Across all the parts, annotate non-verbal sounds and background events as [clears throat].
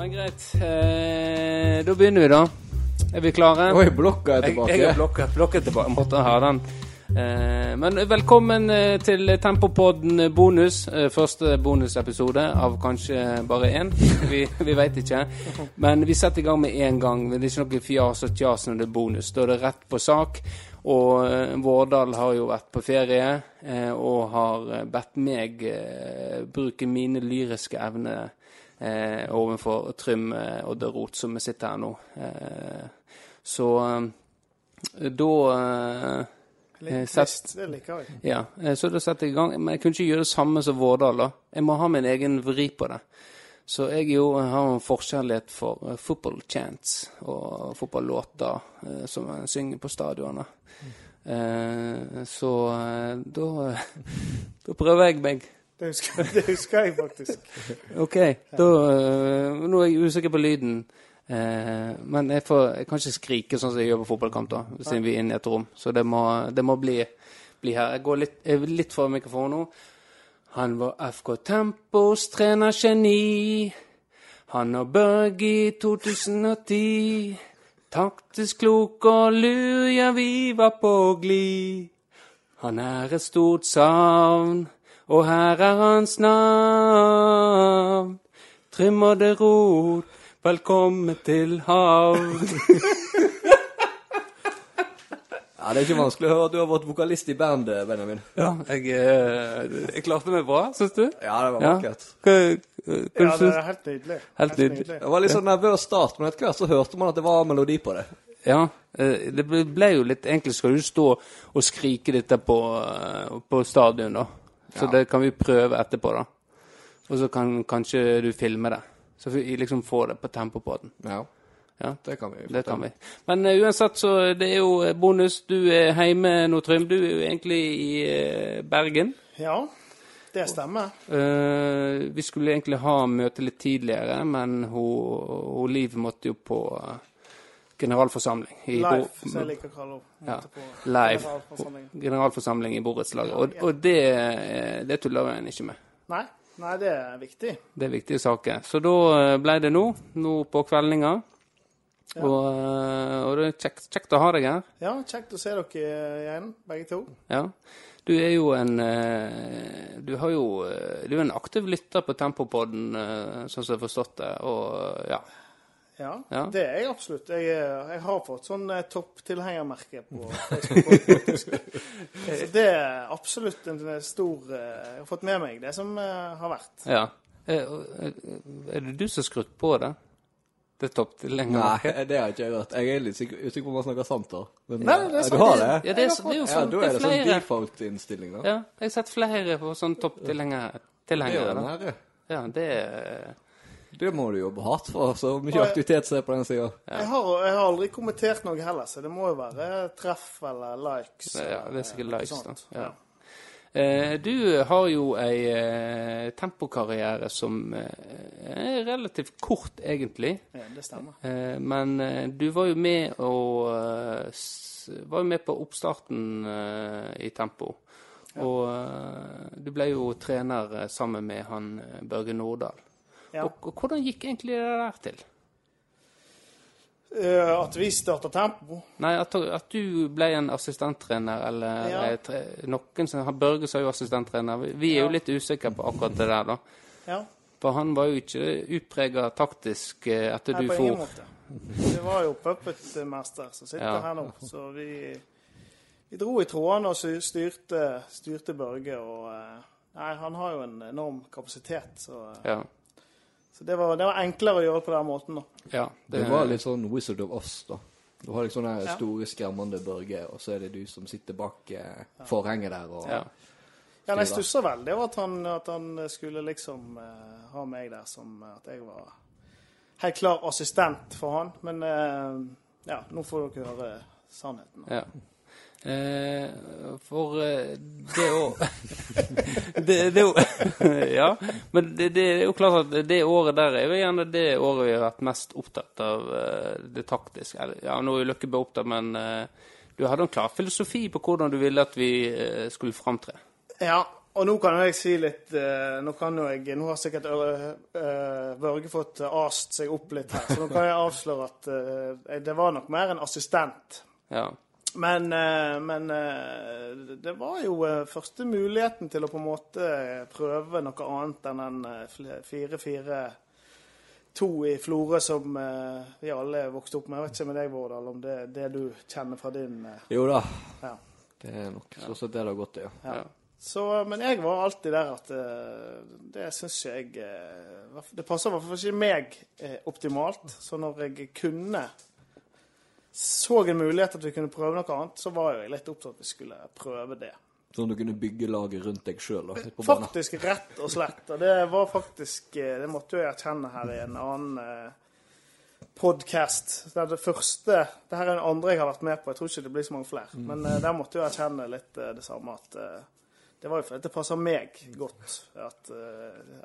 Men greit. Eh, da begynner vi, da. Er vi klare? Oi, blokka er tilbake. jeg har blokket, blokka tilbake. Måtte ha den. Eh, men velkommen eh, til Tempopodden bonus. Eh, første bonusepisode av kanskje bare én. Vi, vi veit ikke. Men vi setter i gang med én gang. Det er ikke noe fjas og tjas når det er bonus. Da er det rett på sak. Og eh, Vårdal har jo vært på ferie eh, og har bedt meg eh, bruke mine lyriske evner eh, overfor Trym og det rot som vi sitter her nå. Eh, så eh, da eh, Eh, trist, det liker jeg. Ja, eh, så da setter jeg i gang. Men jeg kunne ikke gjøre det samme som Vårdal. da. Jeg må ha min egen vri på det. Så jeg jo har en forkjærlighet for football chants og fotballåter eh, som en synger på stadionet. Eh, så eh, da, [laughs] da prøver jeg meg. Det husker, det husker jeg faktisk. OK, da eh, Nå er jeg usikker på lyden. Eh, men jeg, får, jeg kan ikke skrike sånn som jeg gjør på fotballkamp, da, siden vi er inne i et rom. Så det må, det må bli, bli her. Jeg går litt, jeg er litt for mikrofonen nå. Han var FK Tempos trenergeni. Han og Børg i 2010. Taktisk klok og lur, ja, vi var på glid. Han er et stort savn, og her er hans navn. Trym og det rot, velkommen til havn. Ja, Det er ikke vanskelig å høre at du har vært vokalist i bandet, Benjamin. Ja, jeg, eh, jeg klarte meg bra, syns du? Ja, det var Ja. vakkert. Hva Ja, det er helt nydelig. Helt nydelig. Det var litt sånn nervøs start, men etter hvert så hørte man at det var melodi på det. Ja, eh, det ble, jo litt Egentlig skal du stå og skrike dette på, eh, på stadion, da. Så Ja. det kan vi prøve etterpå, da. Og så kan kanskje du filme det. Så vi liksom får det på Tempopodden. Ja, Ja, det kan vi. det kan vi. Men uh, uansett, så det er jo eh, bonus. Du er hjemme nå, Trym. Du er jo egentlig i uh, Bergen. Ja, det stemmer. Uh, vi skulle egentlig ha møte litt tidligere, men hun, hun Liv måtte jo på eh, generalforsamling. i Live, som jeg liker å kalle. Ja, live. generalforsamling i borettslaget. Og, og det, eh, det tuller en ikke med. Nei, nei, det er viktig. Det er viktige saker. Så da eh, ble det nå, nå på kveldinga. Ja. Og, eh, og det er kjekt, kjekt å ha deg her. Ja, kjekt å se dere igjen, begge to. Ja. Du er jo en Du har jo Du er en aktiv lytter på Tempopodden, sånn som jeg har forstått det. Og ja. Ja, Ja. det er jeg absolutt. Jeg, er- jeg har fått sånn eh, topptilhengermerke på [laughs] Facebook. Så det er absolutt en stor eh, Jeg har fått med meg det som eh, har vært. ja. Eh, eh, Er det du som har skrudd på det? Det er topp til lenger. Nei, det har ikke jeg hørt. Jeg er litt sikker- usikker på om jeg snakker sant, da. Men, Nei, det er sant. Du har det? Ja, det er, det er jo Ja, sånn. da er det sånn default-innstilling, da. Ja, jeg har sett flere på sånn topptilhengere. Er. Ja, det er Det må du jobbe hardt for, så mye jeg, aktivitet som er på den sida. Jeg, har, jeg har aldri kommentert noe heller, så det må jo være treff eller likes. Ja, det er sikkert likes, da. Ja. Eh, du har jo ei eh, tempokarriere som eh, er relativt kort, egentlig. Ja, det stemmer. Eh, men du var jo med og var jo med på oppstarten i Tempo. Og eh, du ble jo trener sammen med han Børge Nordahl. Ja. Og, og hvordan gikk egentlig det der til? Eh, at vi starta Tempo. Nei, at, at du ble en assistenttrener, eller Ja. eh, tre, noen som Børge sa jo assistenttrener. Vi, vi er jo litt usikre på akkurat det der, da. Ja, For han var jo ikke utprega taktisk eh, etter Nei, du på ingen for. måte. Det var jo puppetmester som sitter Ja. her nå, så vi, vi dro i trådene og styrte, styrte Børge. Og eh, nei, han har jo en enorm kapasitet, så, Ja. Så det, var, det var enklere å gjøre på den måten. da. ja Det var litt sånn Wizard of Oz, da. Du har liksom den Ja. store, skremmende Børge, og så er det du som sitter bak eh, forhenget der og ja. Ja, Jeg stusser veldig over at han, at han skulle liksom eh, ha meg der som at jeg var helt klar assistent for han. Men eh, ja, nå får dere høre sannheten. Ja. Eh, for eh, det å [laughs] det, det, [laughs] Ja. Men det, det er jo klart at det året der er jo gjerne det året vi har vært mest opptatt av eh, det taktiske. Ja, nå er jo Løkkebø opptatt, men du hadde en klar filosofi på hvordan du ville at vi skulle framtre. Ja, Og nå kan jeg si litt Nå kan jo jeg Nå har sikkert Børge fått ast seg opp litt her, så nå kan jeg avsløre at det var nok mer en assistent. Ja. Men, eh, men eh, det var jo eh, første muligheten til å på en måte prøve noe annet enn den eh, 4-4-2 i Florø som vi alle vokste opp med. Jeg vet ikke med deg, Vårdal, om det er det du kjenner fra din Jo da, ja. det er nok sånn sett det det har gått til, ja. Ja. Så, men jeg var alltid der at det syns jeg Det passer i hvert fall ikke meg optimalt. Så når jeg kunne så en mulighet at vi kunne prøve noe annet, så var jeg litt opptatt av at vi skulle prøve det. Sånn du kunne bygge laget rundt deg sjøl Faktisk, banen. Rett og slett. Og det var faktisk eh, Det måtte jeg erkjenne her i en annen eh, podkast. Det er det første Det her er den andre jeg har vært med på. Jeg tror ikke det blir så mange flere. Men eh, der måtte jeg erkjenne litt det samme at det var jo fordi det passer meg godt at,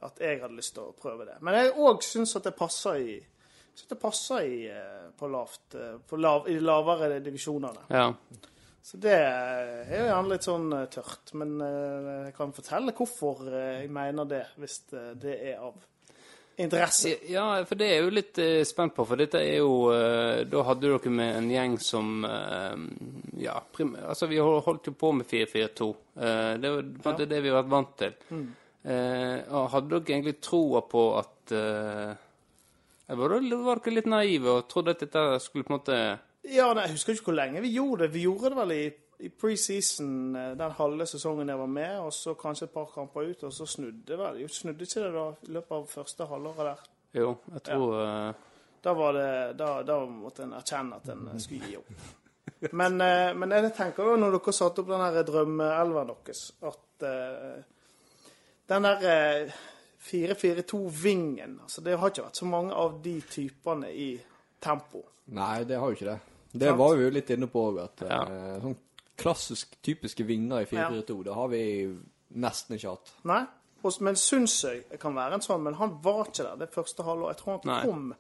at jeg hadde lyst til å prøve det. Men jeg òg syns at det passer i synes det passer i, eh, på lavt, eh, på lav, i de lavere divisjonene. ja. Så det er jo gjerne litt sånn eh, tørt. Men jeg kan fortelle hvorfor jeg mener det, hvis det er av interesse. Ja, for det er jeg jo litt spent på, for dette er jo Da hadde dere med en gjeng som Ja, prim, altså vi holdt jo på med 4-4-2. Eh, det var på en måte det vi har vært vant til. Mm. hadde dere egentlig troa på at eh, var, dere, litt naive og trodde at dette skulle på en måte Ja, nei, Jeg husker ikke hvor lenge vi gjorde det. Vi gjorde det vel i, i preseason eh, den halve sesongen jeg var med, og så kanskje et par kamper ut, og så snudde vel. Jo, snudde ikke det da i løpet av første halvåret der? Jo, jeg tror ja. Da, var det, da, da måtte en erkjenne at en skulle gi opp. Men, eh, men jeg tenker jo når dere satte opp den her drømmeelveren deres, at uh, den der eh, 4-4-2-vingen altså Det har ikke vært så mange av de typene i tempo. Nei, det har jo ikke det. Det var vi jo litt inne på òg, at Ja. eh, sånn klassisk typiske vinger i 4-4-2, det har vi nesten ikke hatt. Nei. Men Sundsøy kan være en sånn, men han var ikke der det første halvåret. Jeg tror han Nei. kom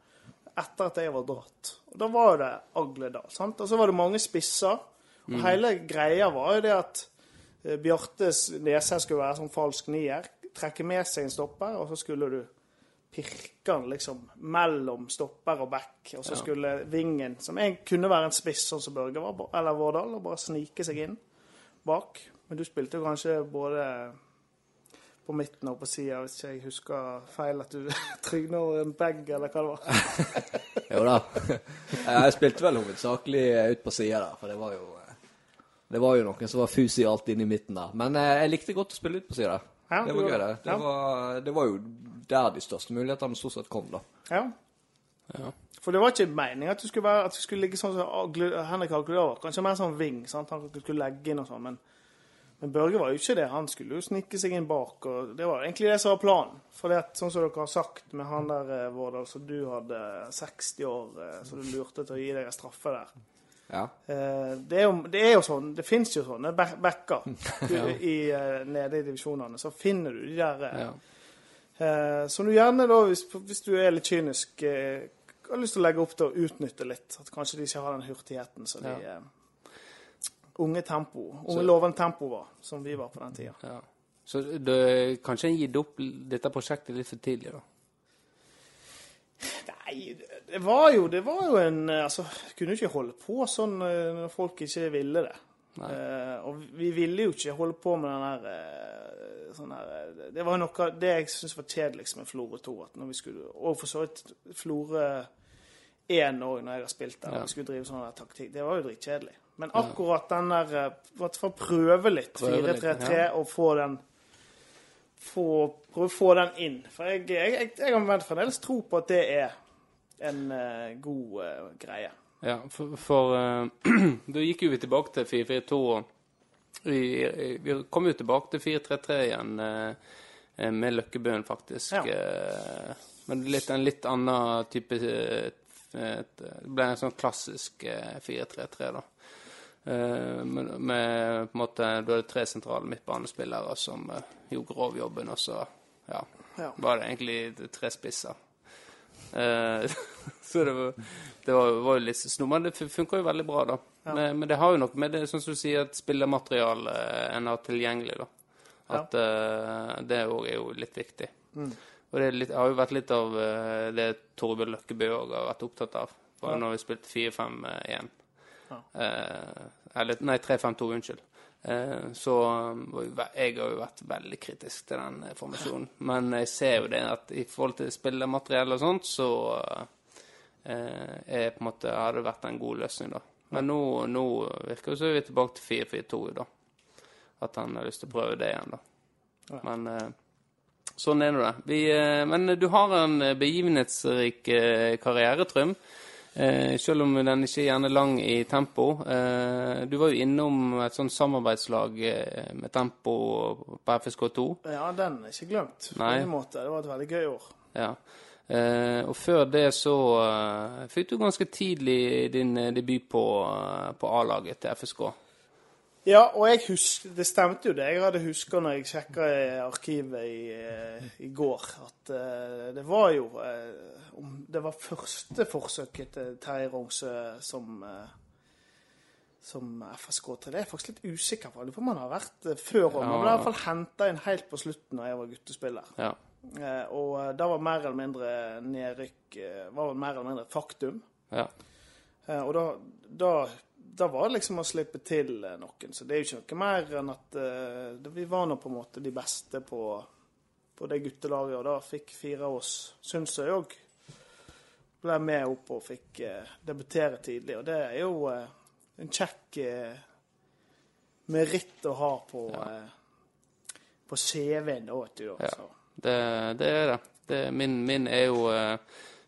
etter at jeg var dratt. Og Da var jo det Agledal. sant? Og så var det mange spisser. Og hele greia var jo det at Bjartes Bjarte Nesheim skulle være sånn falsk nier. Trekke med seg en stopper, og så skulle du pirke den liksom mellom stopper og back. Og så skulle vingen, som jeg kunne være en spiss, sånn som Børge var, eller Vårdal, og bare snike seg inn bak. Men du spilte jo kanskje både på midten og på sida, hvis ikke jeg husker feil at du [laughs] trygna en bag, eller hva det var. [laughs] Jo da. Jeg spilte vel hovedsakelig ut på sida der, for det var jo eh, Det var jo noen som var fusialt inne i midten der. Men eh, jeg likte godt å spille ut på sida der. Ja, det var gøy, det. det. ja. var, det var jo der de største mulighetene stort sett kom, da. Ja. Ja. For det var ikke meningen at du skulle, være, at du skulle ligge sånn som Henrik Agledal. Kanskje mer sånn ving. sant? Han skulle legge inn og sånn. Men, men Børge var jo ikke det. Han skulle jo snike seg inn bak. og Det var egentlig det som var planen. For det at, sånn som dere har sagt med han der eh, Vårdal, så du hadde 60 år, eh, så du lurte til å gi deg en straffe der. Ja. Eh, Det er, jo, det er jo sånn, det fins jo sånne back- backer [laughs] ja. i, eh, nede i divisjonene. Så finner du de der eh, ja. Eh, Som du gjerne, da, hvis, hvis du er litt kynisk, eh, har lyst til å legge opp til å utnytte litt. At kanskje de ikke har den hurtigheten som de eh, unge tempo, unge lovende tempo var, som vi var på den tida. ja. Så du, kanskje en gitt opp dette prosjektet litt for tidlig, da? Nei, det var jo, det var jo en eh, Altså, kunne jo ikke holde på sånn eh, når folk ikke ville det. Eh, og vi ville jo ikke holde på med den der uh, sånn her Det var jo noe det jeg syns var kjedeligst med Florø 2. At når vi skulle, og for så vidt Florø 1 òg, når jeg har spilt der, Ja. og vi skulle drive sånn taktikk. Det var jo dritkjedelig. Men akkurat den der I hvert fall Prøve litt, 4-3-3 ja. og få den få, Prøve å få den inn. For jeg, jeg, jeg, jeg har fremdeles tro på at det er en eh, god eh, greie. Ja, for, for eh, [clears throat] da gikk jo vi tilbake til 4-4-2, og vi, vi kom jo tilbake til 4-3-3 igjen eh, eh, med Løkkebøen, faktisk. Ja. Eh, men litt, en litt annen type eh, Det ble en sånn klassisk eh, 4-3-3, da. Eh, med, med på en måte Du hadde tre sentrale midtbanespillere som eh, gjorde grovjobben, og så ja, Ja. var det egentlig tre spisser. Eh, [laughs] så det var, det var, var jo litt snobb. Men det funka jo veldig bra, da. Men, men det har jo noe med det, sånn som du sier, at spillermateriale en har tilgjengelig, da. At eh, det òg er jo litt viktig. Mm. Og det litt, har jo vært litt av eh, det Torbjørn Løkkebø òg har vært opptatt av. For Ja. når vi spilte 4-5-1 Ja. eh, Eller nei, 3-5-2, unnskyld. Eh, så ve- jeg har jo vært veldig kritisk til den eh, formasjonen. Men jeg ser jo det at i forhold til spillemateriell og sånt, så eh, er på en måte, har det vært en god løsning, da. Men nå, nå virker det som vi er tilbake til 4-4-2, da. At han har lyst til å prøve det igjen, da. Men sånn er nå det. Vi, men du har en begivenhetsrik karriere, Trym. Eh, selv om den ikke er gjerne lang i tempo. Eh, du var jo innom et sånt samarbeidslag eh, med tempo på FSK2. Ja, den er ikke glemt. På Nei. en måte. Det var et veldig gøy år. Ja. Eh, og før det så fikk du ganske tidlig din debut på, på A-laget til FSK. Ja, og jeg husker, det stemte jo det jeg hadde huska når jeg sjekka arkivet i, eh, i går, at eh, det var jo eh, om Det var første forsøket til Terje Rognsø som som FSK til. Det er jeg faktisk litt usikker på. Lurer på om man har vært før òg. Man ble i hvert fall henta inn helt på slutten da jeg var guttespiller. Ja. Og da var mer eller mindre nedrykk var mer eller mindre et faktum. ja. Og da, da, da var det liksom å slippe til eh, noen. Så det er jo ikke noe mer enn at uh, vi var nå på en måte de beste på, på det guttelaget. Og da fikk fire av oss Sundsøy òg ble med opp og fikk uh, debutere tidlig. Og det er jo uh, en kjekk meritt å ha på, eh, på CV-en, da, vet du. Ja. Det, det er det. det min, min er jo uh,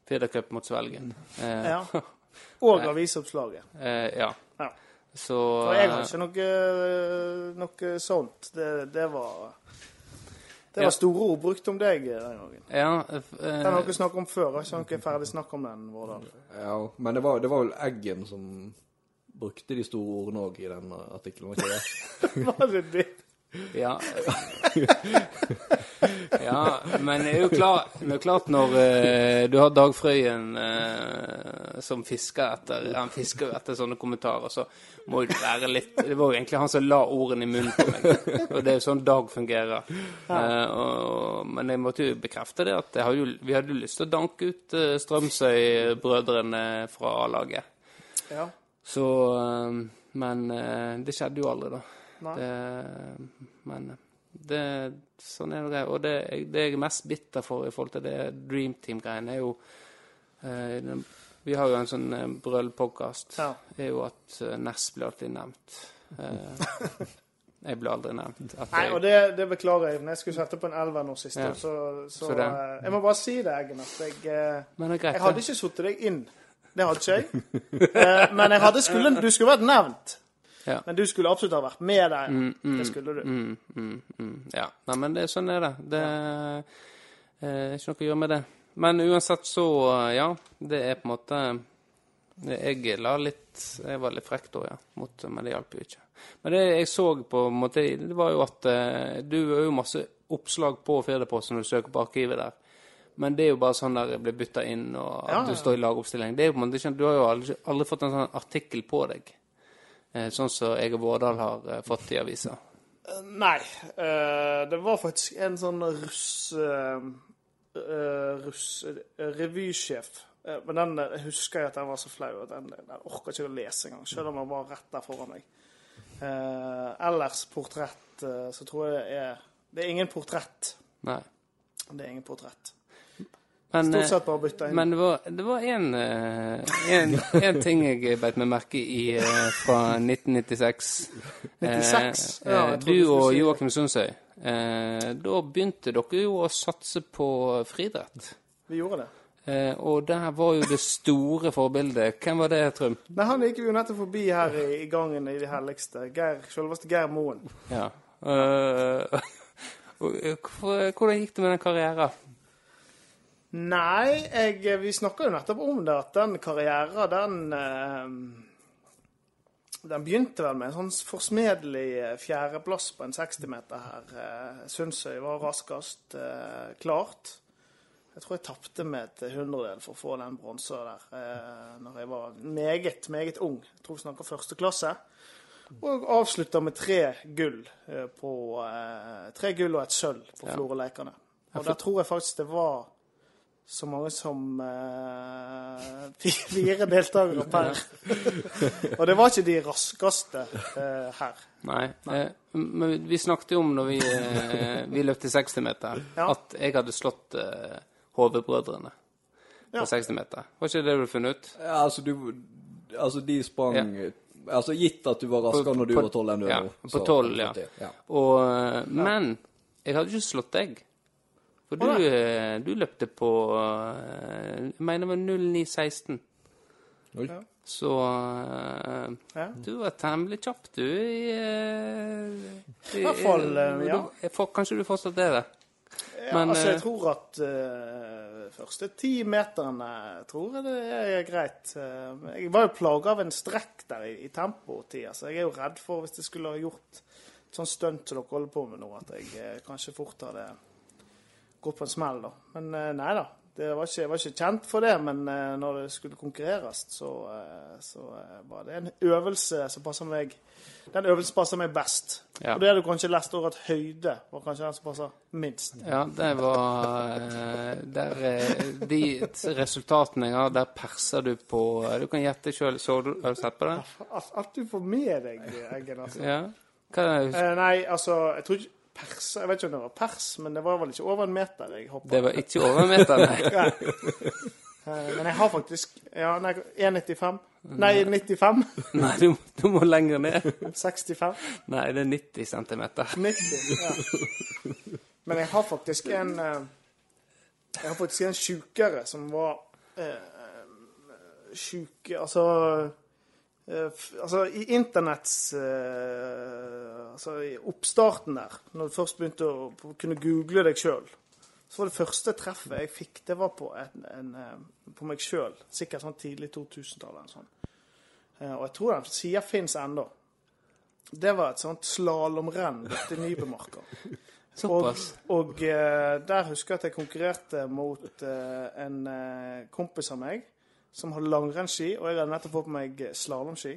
Firda mot Svelgen. Ja. [laughs] Og avisoppslaget. eh, ja. Så For jeg har eh, ikke noe, noe sånt. Det, det var Det Ja. var store ord brukt om deg den gangen. Ja, eh, Den har dere snakket om før. Har ikke noe ferdig snakk om den, Vårdal? Ja, men det var, det var vel Eggen som brukte de store ordene òg i den artikkelen, var ikke det? [laughs] Var det det? Ja. [laughs] ja, men det er jo klart, er klart når eh, du har Dag Frøyen eh, som fisker etter Han fisker etter sånne kommentarer, så må det være litt Det var jo egentlig han som la ordene i munnen på meg. Og det er jo sånn Dag fungerer. Eh, og, men jeg måtte jo bekrefte det at hadde jo, vi hadde jo lyst til å danke ut eh, Strømsøy-brødrene fra A-laget. Ja. Så Men det skjedde jo aldri, da. Det, men det, sånn er det. Og det, det jeg er mest bitter for i forhold til det Dream Team-greiene, er jo eh, Vi har jo en sånn uh, brøllpodkast. Ja. er jo at eh, Ness blir alltid nevnt. Eh, [laughs] jeg blir aldri nevnt. Nei, og det, det beklager jeg. Men jeg skulle sette på en elver nå sist, Ja. så, så, Så eh, Jeg må bare si det, Eggen, at jeg eh, greit. Jeg hadde ikke satt deg inn. Det hadde ikke jeg. Eh, men jeg hadde skulle, du skulle vært nevnt. Ja. Men du skulle absolutt ha vært med der. Det skulle du. Mm, mm, mm, ja. Nei, men det, sånn er det. Det ja. er ikke noe å gjøre med det. Men uansett så, eh, ja. Det er på en måte Jeg la litt Jeg var litt frekk da, ja. Mot, men det hjalp jo ikke. Men det jeg så på en måte, det var jo at eh, du har jo masse oppslag på Firdaposten når du søker på arkivet der. Men det er jo bare sånn der jeg blir bytta inn, og at Ja, du står i lagoppstilling. Det er jo på en måte ikke, Du har jo aldri, aldri fått en sånn artikkel på deg. Eh, sånn som jeg og Vårdal har eh, fått i avisa. Nei. eh, det var faktisk en sånn russ... russ revysjef. Men den husker jeg at den var så flau at den, den ikke å lese engang. Selv om den var rett der foran meg. Ellers portrett, så tror jeg det er Det er ingen portrett. Nei. Det er ingen portrett. Men, Stort eh, sett bare bytta inn. Men det var, én en, eh, en, en ting jeg beit meg merke i eh, fra 1996. 96? [laughs] Eh, Ja, du og Joakim Sundsøy. Eh, da begynte dere jo å satse på friidrett. Vi gjorde det. Eh, og der var jo det store forbildet. Hvem var det, Trym? Nei, han gikk jo nettopp forbi her i, i gangen i det helligste. Geir, selveste Geir Moen. Ja. [laughs] Hvorfor- hvordan gikk det med den karrieren? Nei, jeg, vi snakka jo nettopp om det, at den karrieren, den eh, Den begynte vel med en sånn forsmedelig eh, fjerdeplass på en 60-meter her. Eh, Sundsøy var raskest klart. Jeg tror jeg tapte med et hundredel for å få den bronsa der eh, når jeg var meget, meget ung. Jeg tror vi snakker første klasse. Og avslutta med tre gull på Tre gull og et sølv på Ja. Florø-lekene. Og der tror jeg faktisk det var så mange som eh, fi- fire deltakere [laughs] per. og det var ikke de raskeste eh, her. Nei. Eh, men vi snakket jo om når vi, eh, vi løpte 60-meter, Ja. at jeg hadde slått eh, HV-brødrene på Ja. 60 meter. Var ikke det du hadde funnet ut? Ja, altså, du, altså de sprang Altså gitt at du var raskere På- når du på- var 12 enn du er ja, nå. på så- 12, ja. ja. Og, eh, men jeg hadde ikke slått deg. For du, eh, du løpte på eh, Jeg mener det var 09.16. Oi. Ja. Så eh, Ja. du var temmelig kjapp, du. I, i hvert fall, ja. du- for, Kanskje du fortsatt er det? Ja, Men, altså, jeg tror at uh, første ti meterne tror jeg det er greit. Jeg var jo plaga av en strekk der i, i tempotida, så jeg er jo redd for hvis jeg skulle ha gjort et sånt stunt som dere holder på med nå, at jeg kanskje fort hadde gått på en smell, da. Men eh, nei da. Det var ikke, jeg var ikke kjent for det, men eh, når det skulle konkurreres, så, eh, så var det en øvelse som passer meg Den øvelsen passer meg best. Ja. Og det hadde du kanskje lest over at høyde var kanskje den som passer minst. Ja, det var der, De resultatene jeg har, der perser du på Du kan gjette sjøl. Har du sett på det? At, du får med deg Eggen, altså. Ja. Hva er det? Nei, altså Jeg tror ikke pers Jeg vet ikke om det var pers, men det var vel ikke over en meter jeg hoppa. Det var ikke over en meter, nei. [laughs] Eh, men jeg har faktisk Ja, nei, 1,95. Nei, 95. [laughs] nei du, du må lenger ned. 65. Nei, det er 90 centimeter. 90. Ja. Men jeg har faktisk en eh, Jeg har faktisk en sjukere som var eh, sjuk Altså eh, Altså, i internetts eh, Altså, i oppstarten der, når du først begynte å kunne google deg sjøl, så var det første treffet jeg fikk, det var på, en, en, eh, på meg sjøl. Sikkert sånn tidlig 2000-tallet. eller sånn. Eh, Og jeg tror den sida fins ennå. Det var et sånt slalåmrenn borte i Nybemarka. [laughs] Såpass. Og, og eh, der husker jeg at jeg konkurrerte mot eh, en eh, kompis av meg som hadde langrennsski, og jeg hadde nettopp fått på meg slalåmski.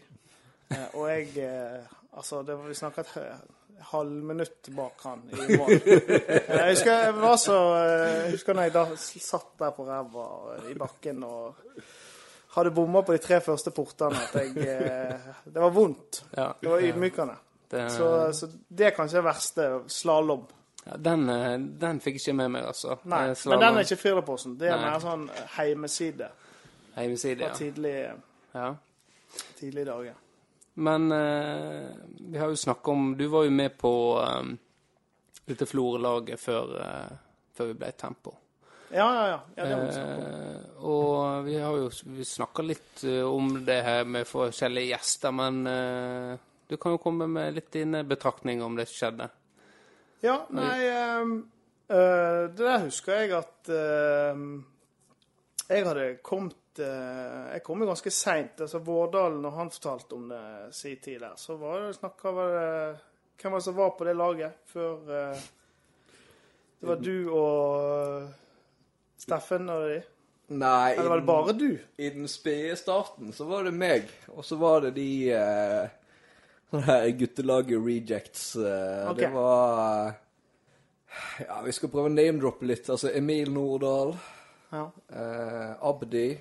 Eh, og jeg eh, Altså, det var, vi snakka et hø- halvminutt bak han i mål. Eh, jeg husker jeg var så eh, Jeg husker når jeg da satt der på ræva i bakken og hadde bomma på de tre første portene, at jeg eh, Det var vondt. Ja. Det var ydmykende. Det, Så, så det er kanskje det verste. Slalåm. ja, den, eh, den fikk ikke med meg, altså. Nei, Eh, men den er ikke Firdaposten. Det er mer sånn heimeside Hjemmeside, fra ja. tidlig, ja. tidlig dager. Men eh, vi har jo snakka om Du var jo med på um, dette Florø-laget før, uh, før vi ble Tempo. Ja, ja, ja. ja det må vi. Eh, og vi har jo vi snakka litt uh, om det her med forskjellige gjester, men uh, du kan jo komme med litt dine betraktninger om det som skjedde. Ja, nei um, uh, Det der husker jeg at jeg hadde kommet eh, Jeg kom jo ganske seint. Altså, Vårdal, når han fortalte om det sin tid der, så var det snakk om Hvem var det som var på det laget før eh, Det var du og Steffen og de? Nei, Eller var det bare du? i den spede starten så var det meg, og så var det de eh, sånne guttelaget Rejects. Eh, Ok. Det var Ja, vi skal prøve å name-droppe litt. Altså Emil Nordahl, Ja. eh, Abdi, eh,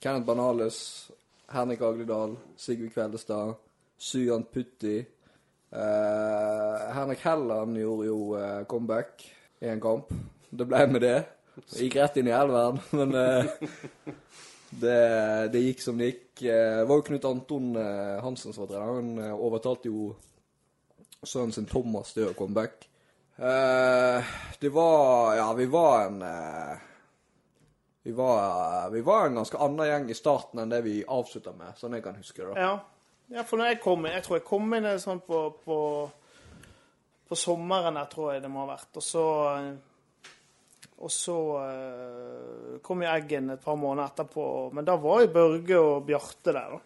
Kenneth Banales, Henrik Agledal, Sigve Kveldestad, Sujan Putti. Eh, Henrik Helland gjorde jo eh, comeback i en kamp. Det ble med det. Jeg gikk rett inn i elveren, [laughs] men eh, det, det gikk som det gikk. Eh, Det var jo Knut Anton eh, Hansen som var trener. Han eh, overtalte jo sønnen sin Thomas til å komme back. Eh, det var Ja, vi var en eh, vi var, vi var en ganske annen gjeng i starten enn det vi avslutta med, sånn jeg kan huske det. da. Ja. ja, for når jeg kom inn Jeg tror jeg kom inn sånn på, på, på sommeren der, tror jeg det må ha vært. Og så Og så uh, kom jo Eggen et par måneder etterpå. Men da var jo Børge og Bjarte der, da.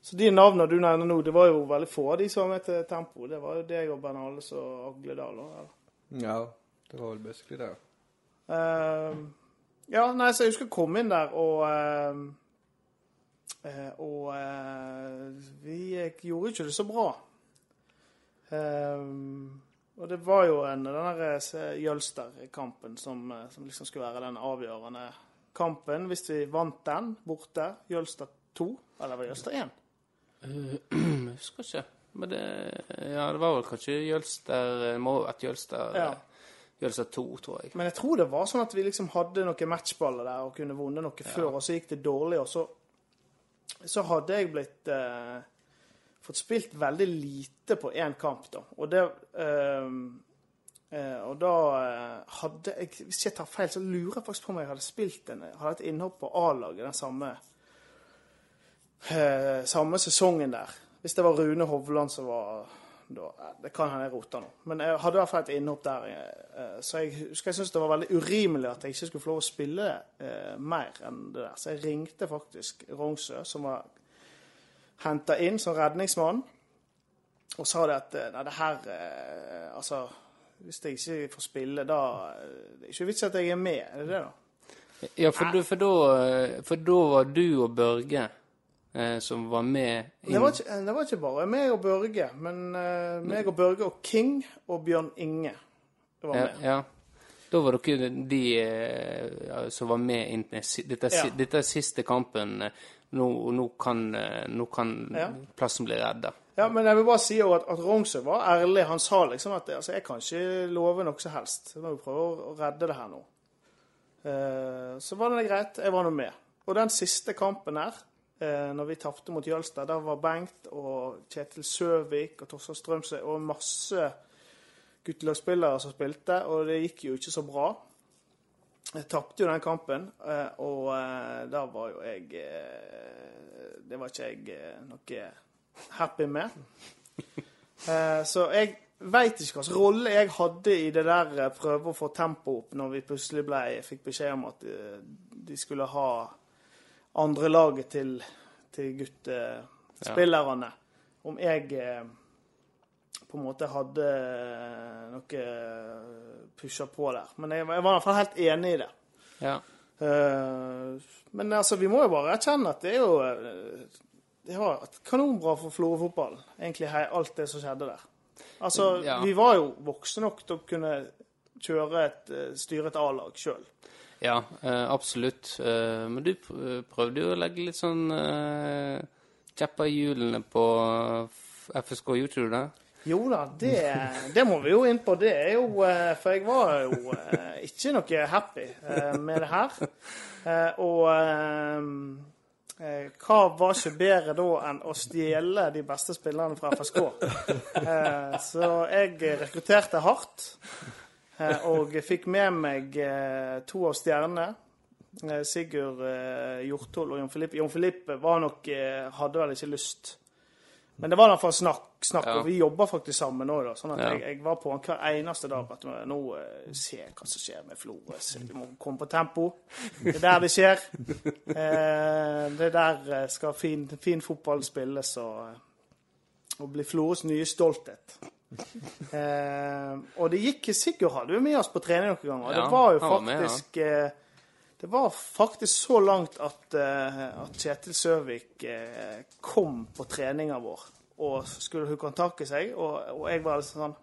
Så de navnene du nevner nå, det var jo veldig få av de som var med til Tempo. Det var jo deg og Bernales og Agledal. og- Ja, det var vel basically det. Eh, ja, nei, så jeg husker jeg kom inn der og uh, Og vi gjorde ikke det så bra. Uh, og det var jo en, den Jølster-kampen som, som liksom skulle være den avgjørende kampen. Hvis vi vant den borte, Jølster 2, eller var det Jølster 1? [clears throat] Jeg husker ikke. Men det, ja, det var vel kanskje Jølster må at Jølster, Ja. Jølster 2, tror jeg. Men jeg tror det var sånn at vi liksom hadde noen matchballer der og kunne vunnet noe før, og så gikk det dårlig, og så, så hadde jeg blitt eh, fått spilt veldig lite på én kamp, da. Og det eh, eh, Og da eh, hadde jeg Hvis jeg tar feil, så lurer jeg faktisk på om jeg hadde spilt en Hadde et innhopp på A-laget den samme eh, samme sesongen der. Hvis det var Rune Hovland som var da, Det kan hende jeg rota nå. Men jeg hadde i hvert fall et innhopp der. eh, Så jeg husker jeg syntes det var veldig urimelig at jeg ikke skulle få lov å spille eh, mer enn det der. Så jeg ringte faktisk Rognsø, som var henta inn som redningsmann, og sa det at eh, nei, det her eh, Altså, hvis jeg ikke får spille, da eh, Det er ikke vits at jeg er med, er det det, da? Ja, for, du, for, da, for da var du og Børge som var med inn. Det var, ikke, det var ikke bare meg og Børge, men uh, meg og Børge og King og Bjørn Inge var ja, med. ja. Da var dere de eh, ja, som var med inn dette, Ja. dette er siste kampen. eh, Nå, nå kan, eh, nå kan Ja. plassen bli redda. Ja, men jeg vil bare si at, at Rongsø var ærlig. Han sa liksom at altså, jeg kan ikke love noe som helst. Jeg må prøve å redde det her nå. Uh, så var det greit. Jeg var nå med. Og den siste kampen her, eh, når vi tapte mot Jølstad, der var Bengt og Kjetil Søvik og Torstein Strømsø og masse guttelagsspillere som spilte, og det gikk jo ikke så bra. Jeg tapte jo den kampen, eh, og eh, da var jo jeg eh, Det var ikke jeg noe happy med. Så jeg veit ikke hvilken rolle jeg hadde i det der prøve å få tempo opp, når vi plutselig ble, fikk beskjed om at de skulle ha andre laget til, til guttespillerne. Om jeg eh, på en måte hadde eh, noe pusha på der. Men jeg, var- jeg var i hvert fall helt enig i det. Ja. Eh, men altså, vi må jo bare erkjenne at det er jo Det har vært kanonbra for Florø-fotballen, egentlig alt det som skjedde der. Altså, Ja. vi var jo voksne nok til å kunne kjøre et, styre et A-lag sjøl. Ja, eh, absolutt. Eh, men du prøvde jo å legge litt sånn eh, kjepper i hjulene på FSK, du det? Jo da, det, det må vi jo inn på. Det er jo eh, For jeg var jo eh, ikke noe happy eh, med det her. Eh, Og eh, eh, hva var ikke bedre da enn å stjele de beste spillerne fra FSK? Eh, Så jeg rekrutterte hardt. Eh, Og fikk med meg eh, to av stjernene. Eh, Sigurd Hjortol og Jon Filippe. Jon Filippe var nok, hadde vel ikke lyst. Men det var i hvert fall snakk, snakk Ja. og vi jobba faktisk sammen nå. da, sånn at Ja. jeg, jeg var på han hver eneste dag at nå se hva som skjer med Florø. Vi må komme på tempo. Det er der det skjer. Eh, det er der skal fin, fin fotball spilles og, og bli Florøs nye stolthet. [laughs] Eh, og det gikk Sigurd hadde jo med oss på trening noen ganger. Ja, det var jo faktisk var med, faktisk eh, Det var faktisk så langt at, eh, at Kjetil Søvik kom på treninga vår og skulle i seg, og, og jeg var liksom sånn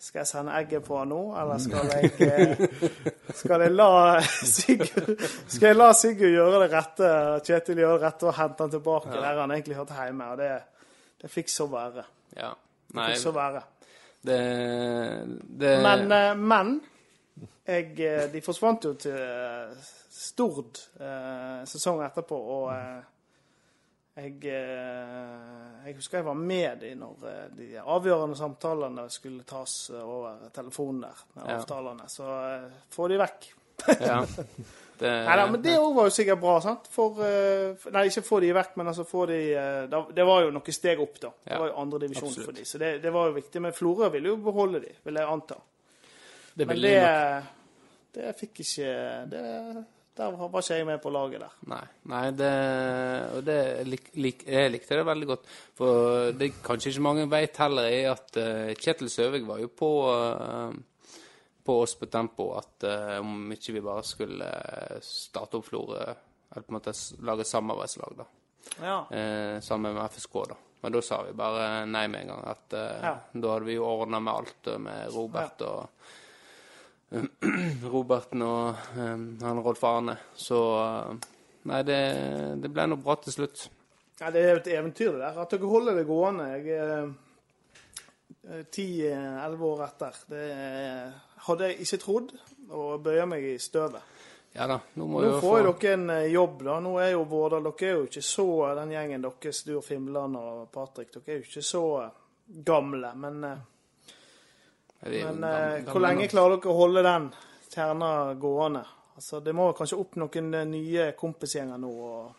Skal jeg sende egget på han nå, eller skal jeg [laughs] Skal jeg la Sigurd Skal jeg la Sigurd gjøre det rette, Kjetil gjøre det rette og hente han tilbake der han egentlig hørte hjemme? Og det, det fikk så være. Ja. Nei, så være. det, det Men, eh, men jeg, eh, de forsvant jo til eh, Stord eh, sesongen etterpå, og eh, jeg, eh, jeg husker jeg var med de når eh, de avgjørende samtalene skulle tas eh, over telefonen der, med Ja. avtalene. Så eh, få de vekk. Ja. [laughs] Det, Neida, men det òg var jo sikkert bra, sant? For, eh, nei, ikke få de vekk, men altså få de eh, da, Det var jo noen steg opp, da. Det var jo andre divisjon for de, så det, det var jo viktig. Men Florø ville jo beholde de, vil jeg anta. det Men det, det fikk ikke det, Der var ikke jeg med på laget der. Nei, nei det, og det lik, lik, jeg likte det veldig godt. For det kanskje ikke mange vet heller, er at uh, Kjetil Søvik var jo på, eh, på oss på Tempo at uh, om ikke vi bare skulle eh, starte opp Florø, eller på en måte lage samarbeidslag, da. Ja. Uh, sammen med FSK, da. Men da sa vi bare nei med en gang. At uh, Ja. da hadde vi jo ordna med alt med Robert og [clears throat] Roberten og han Rolf Arne. Så nei, det, det ble nå bra til slutt. Ja, det er jo et eventyr, det der. At dere holder det gående. Jeg er ti-elleve år etter. Det eh, hadde jeg ikke trodd, og bøyer meg i støvet. Ja da, nå må Nå jo får jo dere en eh, jobb, da. Nå er jo Vårdal Dere er jo ikke så Den gjengen deres, du og Fimland og Patrick, dere er jo ikke så eh, gamle. Men, eh, men gamle- eh, gamle hvor lenge nok. klarer dere å holde den kjerna gående? Altså, Det må kanskje opp noen eh, nye kompisgjenger nå og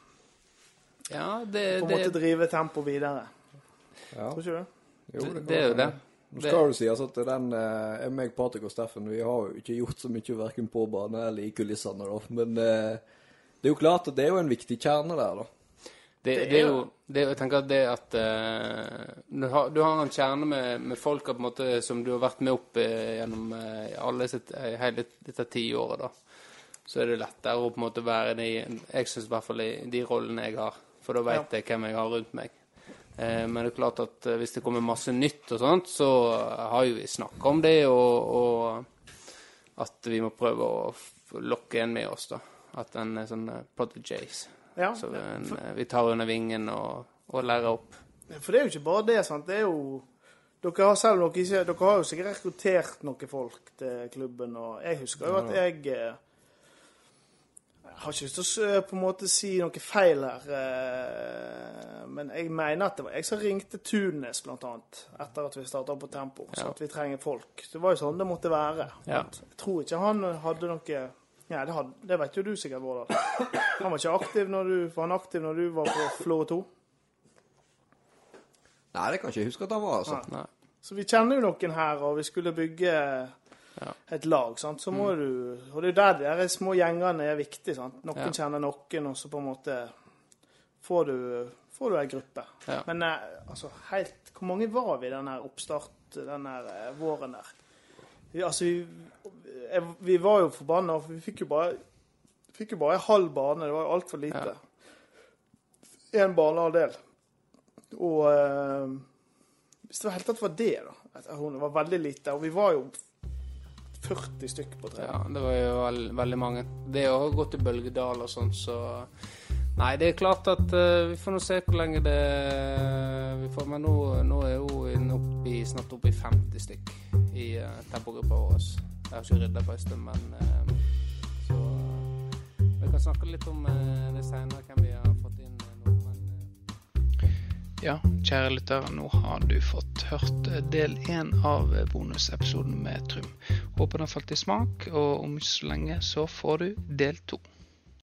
Ja, det, på en måte det, drive tempo videre. Ja. Tror ikke du? Jo, det, det, det er jo det. Nå skal det sies at den, eh, meg, Patrick og Steffen, vi har jo ikke gjort så mye verken på bane eller i kulissene, da. Men eh, det er jo klart at det er jo en viktig kjerne der, da. Det, det er jo det, Jeg tenker at det at eh, du, har, du har en kjerne med, med folk på en måte, som du har vært med opp eh, gjennom eh, alle sitt, eh, hele dette tiåret, da. Så er det lettere å på en måte være i Jeg syns i hvert fall i de rollene jeg har. For da vet jeg hvem jeg har rundt meg. Eh, men det er klart at eh, hvis det kommer masse nytt og sånt, så har jo vi snakka om det, og, og at vi må prøve å lokke en med oss, da. At en er sånn eh, prodigies. Ja. Så en, for, vi tar under vingen og, og lærer opp. For det er jo ikke bare det. sant? Det er jo dere har selv dere ikke, dere har jo sikkert rekruttert noen folk til klubben. og Jeg husker jo at jeg eh, Jeg har ikke lyst til å på en måte si noe feil her, eh, men jeg mener at det var jeg som ringte Tunes, blant annet, etter at vi starta på Tempo. Så Ja. at vi trenger folk. Det var jo sånn det måtte være. Ja. Jeg tror ikke han hadde noe Ja, det, hadde, det vet jo du sikkert, Vårdal. Han var ikke aktiv når du, var han aktiv når du var på Florø 2? Nei, det kan ikke jeg huske at han var, altså. Nei. Så vi kjenner jo noen her, og vi skulle bygge Ja. et lag, sant? så må du Og det er der de der små gjengene er viktige. sant? Noen Ja. kjenner noen, og så på en måte får du, får du ei gruppe. Ja. Men eh, altså, helt Hvor mange var vi den her oppstart, den her eh, våren der? Vi, altså, vi, vi var jo forbanna, for vi fikk jo bare fikk jo bare en halv bane. Det var jo altfor lite. Én banehalvdel. Og øh, hvis det var helt tatt var det, da. Hun var veldig lite. Og vi var jo 40 stykk på tre. Ja, det var jo veld, veldig mange. Det har gått i Bølgedal og sånn, så Nei, det er klart at uh, vi får nå se hvor lenge det vi får. Men nå, nå er jo oppi, snart oppe i 50 stykk i uh, tempogruppa vår. Jeg har ikke rydda på en stund, men uh, Så vi kan snakke litt om uh, det seinere, hvem vi har Ja, kjære lytter, nå har du fått hørt del én av bonusepisoden med Trym. Håper den falt i smak, og om ikke så lenge så får du del to.